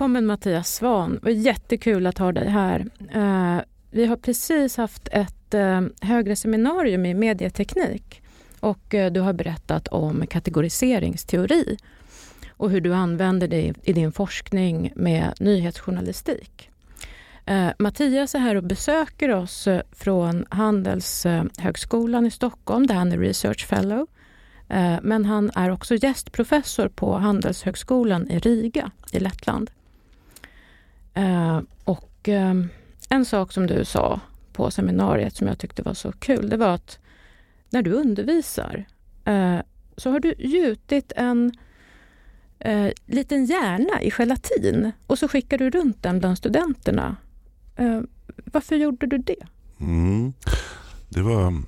Välkommen Mattias Svan. Det var jättekul att ha dig här. Eh, vi har precis haft ett eh, högre seminarium i medieteknik och eh, du har berättat om kategoriseringsteori och hur du använder det i din forskning med nyhetsjournalistik. Mattias är här och besöker oss från Handelshögskolan i Stockholm där han är research fellow. Men han är också gästprofessor på Handelshögskolan i Riga i Lettland. Eh, och ehm, en sak som du sa på seminariet som jag tyckte var så kul, det var att när du undervisar eh, så har du gjutit en eh, liten hjärna i gelatin och så skickar du runt den bland studenterna. Eh, varför gjorde du det? Mm. Det var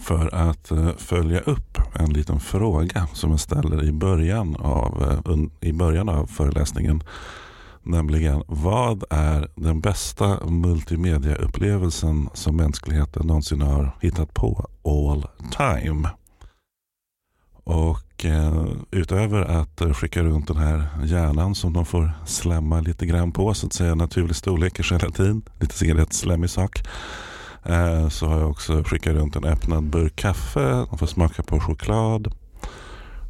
för att eh, följa upp en liten fråga som jag ställer i början av, i början av föreläsningen Nämligen, vad är den bästa multimediaupplevelsen som mänskligheten någonsin har hittat på all time? Och eh, utöver att skicka runt den här hjärnan som de får slämma lite grann på, så att säga naturlig storlek i gelatin, lite cigarettslemmig sak. Eh, så har jag också skickat runt en öppnad burk kaffe, de får smaka på choklad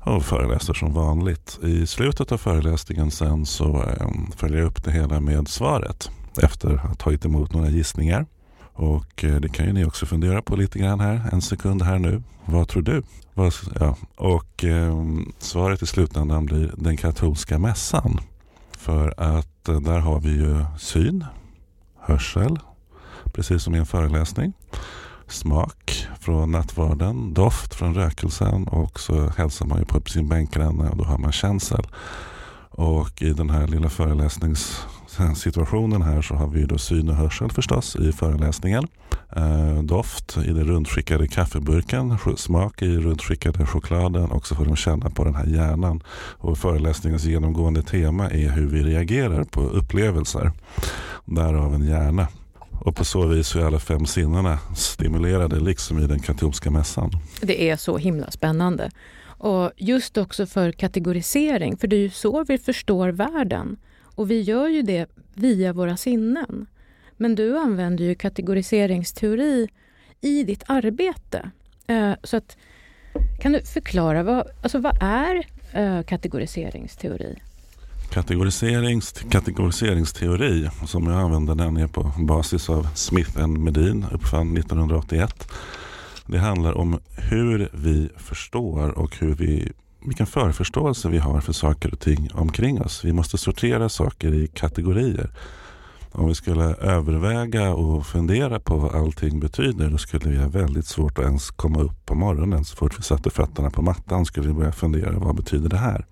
och föreläser som vanligt. I slutet av föreläsningen sen så eh, följer jag upp det hela med svaret efter att ha tagit emot några gissningar. Och eh, det kan ju ni också fundera på lite grann här. En sekund här nu. Vad tror du? ja. Och eh, svaret i slutändan blir den katolska mässan. För att eh, där har vi ju syn, hörsel, precis som i en föreläsning smak från nattvarden, doft från rökelsen och så hälsar man ju på sin bänkgranne och då har man känsel. Och i den här lilla föreläsningssituationen här så har vi då syn och hörsel förstås i föreläsningen. Eh, doft i den rundskickade kaffeburken, smak i rundskickade chokladen och så får de känna på den här hjärnan. Och föreläsningens genomgående tema är hur vi reagerar på upplevelser. Därav en hjärna. Och på så vis är alla fem sinnena stimulerade, liksom i den katolska mässan. Det är så himla spännande. Och just också för kategorisering, för det är ju så vi förstår världen. Och vi gör ju det via våra sinnen. Men du använder ju kategoriseringsteori i ditt arbete. Eh, så att, kan du förklara, vad, alltså vad är eh, kategoriseringsteori? Kategoriserings, kategoriseringsteori som jag använder den är på basis av Smith Medin uppfann 1981. Det handlar om hur vi förstår och hur vi, vilken förförståelse vi har för saker och ting omkring oss. Vi måste sortera saker i kategorier. Om vi skulle överväga och fundera på vad allting betyder då skulle vi ha väldigt svårt att ens komma upp på morgonen. Så fort vi satte fötterna på mattan skulle vi börja fundera vad betyder det här?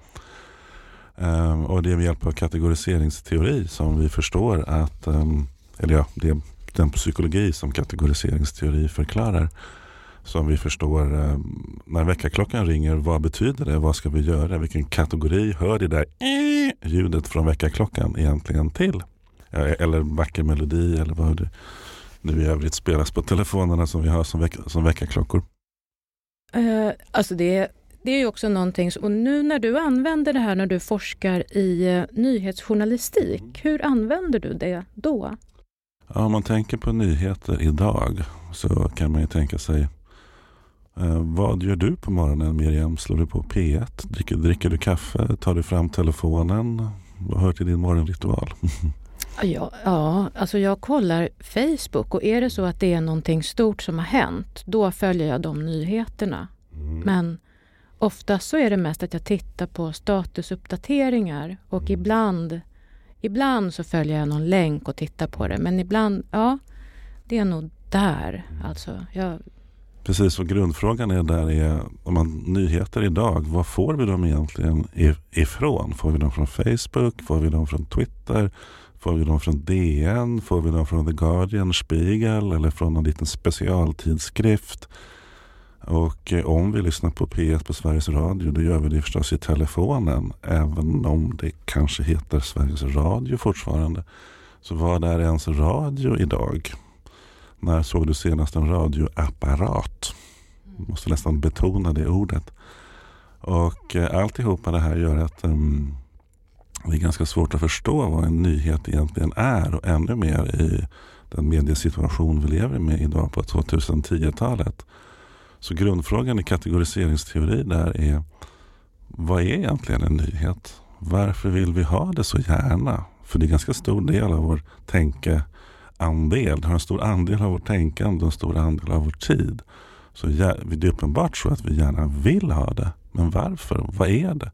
Um, och det är med hjälp av kategoriseringsteori som vi förstår att, um, eller ja, det är den psykologi som kategoriseringsteori förklarar. Som vi förstår um, när väckarklockan ringer, vad betyder det? Vad ska vi göra? Vilken kategori hör det där ljudet från väckarklockan egentligen till? E-, eller vacker melodi eller vad det nu i övrigt spelas på telefonerna som vi har som, väck som väckarklockor. Uh, alltså det det är ju också någonting, och nu när du använder det här när du forskar i eh, nyhetsjournalistik, mm. hur använder du det då? Ja, om man tänker på nyheter idag så kan man ju tänka sig eh, vad gör du på morgonen Miriam? Slår du på P1? Dricker, dricker du kaffe? Tar du fram telefonen? Vad hör till din morgonritual? Ja, ja, alltså jag kollar Facebook och är det så att det är någonting stort som har hänt, då följer jag de nyheterna. Mm. Men Oftast så är det mest att jag tittar på statusuppdateringar och mm. ibland, ibland så följer jag någon länk och tittar på det. Men ibland, ja, det är nog där. Alltså, jag... Precis, och grundfrågan är där är om man nyheter idag, var får vi dem egentligen ifrån? Får vi dem från Facebook? Får vi dem från Twitter? Får vi dem från DN? Får vi dem från The Guardian, Spiegel eller från någon liten specialtidskrift? Och eh, om vi lyssnar på P1 på Sveriges Radio då gör vi det förstås i telefonen. Även om det kanske heter Sveriges Radio fortfarande. Så vad är ens radio idag? När såg du senast en radioapparat? Jag måste nästan betona det ordet. Och eh, alltihopa det här gör att um, det är ganska svårt att förstå vad en nyhet egentligen är och ännu mer i den mediesituation vi lever med idag på 2010-talet. Så grundfrågan i kategoriseringsteori där är vad är egentligen en nyhet? Varför vill vi ha det så gärna? För det är en ganska stor del av vår tänkeandel. Det har en stor andel av vårt tänkande och en stor andel av vår tid. Så det är uppenbart så att vi gärna vill ha det. Men varför? Vad är det?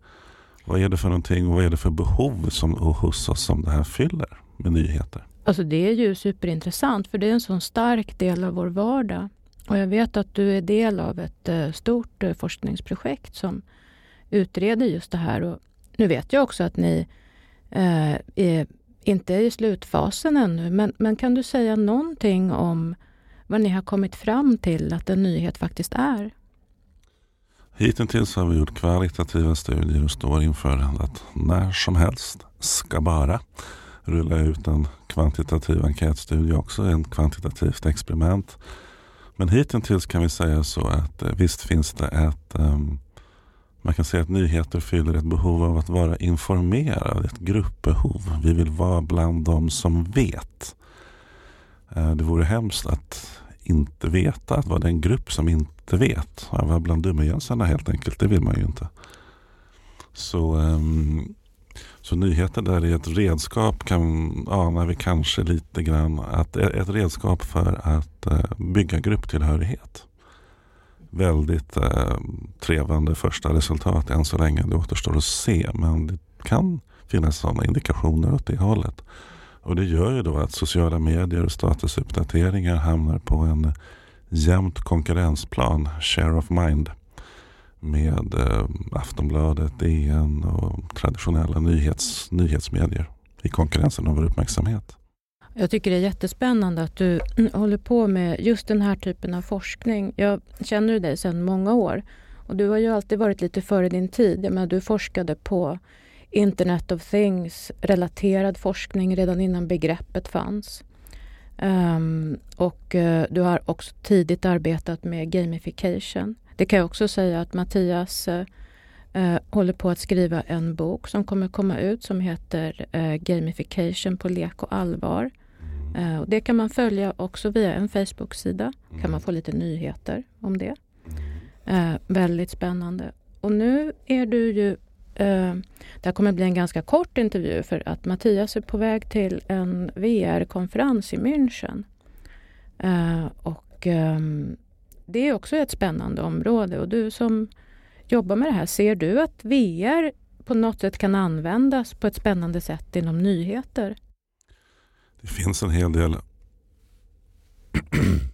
Vad är det för någonting och vad är det för behov som, hos oss som det här fyller med nyheter? Alltså det är ju superintressant för det är en sån stark del av vår vardag. Och jag vet att du är del av ett eh, stort eh, forskningsprojekt som utreder just det här. Och nu vet jag också att ni eh, är, inte är i slutfasen ännu, men, men kan du säga någonting om vad ni har kommit fram till att en nyhet faktiskt är? Hittills har vi gjort kvalitativa studier och står inför att när som helst ska bara rulla ut en kvantitativ enkätstudie också, Ett kvantitativt experiment. Men hittills kan vi säga så att eh, visst finns det ett um, man kan säga att nyheter fyller ett behov av att vara informerad, ett gruppbehov. Vi vill vara bland de som vet. Eh, det vore hemskt att inte veta, att vara den grupp som inte vet. Att vara bland dummerjönsarna helt enkelt, det vill man ju inte. Så, um, så nyheter där är ett redskap, kan anar vi kanske lite grann, att ett redskap för att eh, bygga grupptillhörighet. Väldigt eh, trevande första resultat än så länge. Det återstår att se, men det kan finnas sådana indikationer åt det hållet. Och det gör ju då att sociala medier och statusuppdateringar hamnar på en jämnt konkurrensplan, share of mind, med eh, Aftonbladet, DN och traditionella nyhets, nyhetsmedier i konkurrensen om vår uppmärksamhet. Jag tycker det är jättespännande att du håller på med just den här typen av forskning. Jag känner dig sedan många år och du har ju alltid varit lite före din tid. Jag menar, du forskade på Internet of Things relaterad forskning redan innan begreppet fanns. Um, och uh, du har också tidigt arbetat med gamification. Det kan jag också säga att Mattias uh, uh, håller på att skriva en bok som kommer komma ut som heter Gamification på lek och allvar. och det kan man följa också via en Facebook-sida. kan man få lite nyheter om det. väldigt spännande. Och nu är du ju Eh, det här kommer bli en ganska kort intervju för att Mattias är på väg till en VR-konferens i München. Eh, och ehm, det är också ett spännande område och du som jobbar med det här, ser du att VR på något sätt kan användas på ett spännande sätt inom nyheter? Det finns en hel del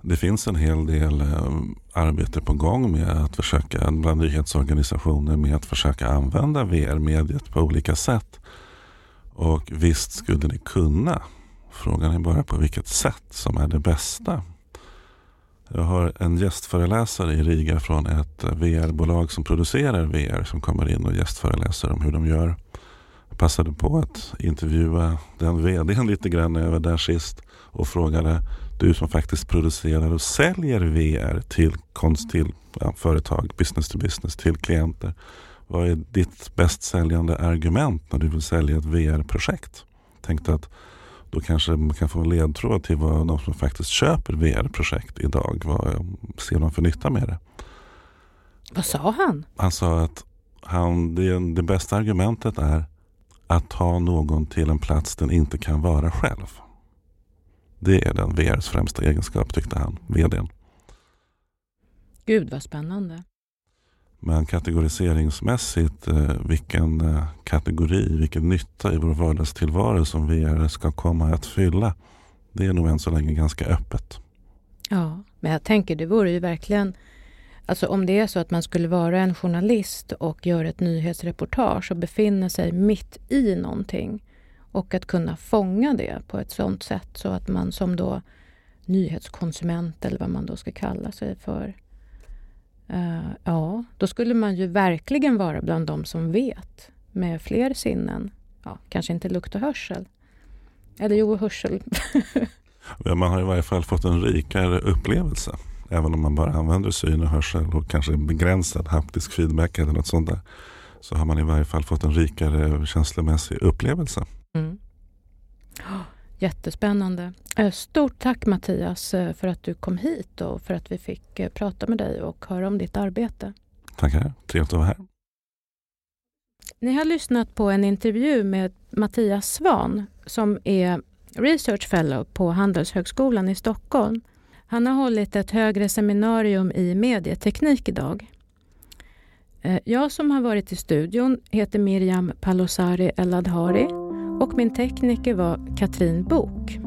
det finns en hel del eh, arbete på gång med att försöka, bland nyhetsorganisationer, med att försöka använda VR-mediet på olika sätt. Och visst skulle ni kunna. Frågan är bara på vilket sätt som är det bästa. Jag har en gästföreläsare i Riga från ett eh, VR-bolag som producerar VR som kommer in och gästföreläser om hur de gör. Jag passade på att intervjua den vdn lite grann när jag var där sist och frågade du som faktiskt producerar och säljer VR till, konst, till ja, företag, business to business, till klienter. Vad är ditt bäst säljande argument när du vill sälja ett VR-projekt? Tänkte att då kanske man kan få en ledtråd till vad de som faktiskt köper VR-projekt idag, vad ser de för nytta med det? Vad sa han? Han sa att han, det, det bästa argumentet är att ta någon till en plats den inte kan vara själv. Det är den VRs främsta egenskap tyckte han, vdn. Gud vad spännande. Men kategoriseringsmässigt, eh, vilken eh, kategori, vilken nytta i vår vardagstillvaro som VR ska komma att fylla, det är nog än så länge ganska öppet. Ja, men jag tänker det vore ju verkligen Alltså om det är så att man skulle vara en journalist och göra ett nyhetsreportage och befinner sig mitt i någonting och att kunna fånga det på ett sådant sätt så att man som då nyhetskonsument eller vad man då ska kalla sig för. Uh, ja, då skulle man ju verkligen vara bland de som vet med fler sinnen. Ja, kanske inte lukt och hörsel. Eller jo, hörsel. man har i varje fall fått en rikare upplevelse Även om man bara använder syn och hörsel och kanske begränsad haptisk feedback eller något sånt där. Så har man i varje fall fått en rikare känslomässig upplevelse. Mm. Jättespännande. Eh, stort tack Mattias eh, för att du kom hit och för att vi fick eh, prata med dig och höra om ditt arbete. Tackar, trevligt att vara här. Ni har lyssnat på en intervju med Mattias Svan som är Research Fellow på Handelshögskolan i Stockholm. Han har hållit ett högre seminarium i medieteknik idag. Eh, jag som har varit i studion heter Miriam Palosari Eladhari och min tekniker var Katrin Bok.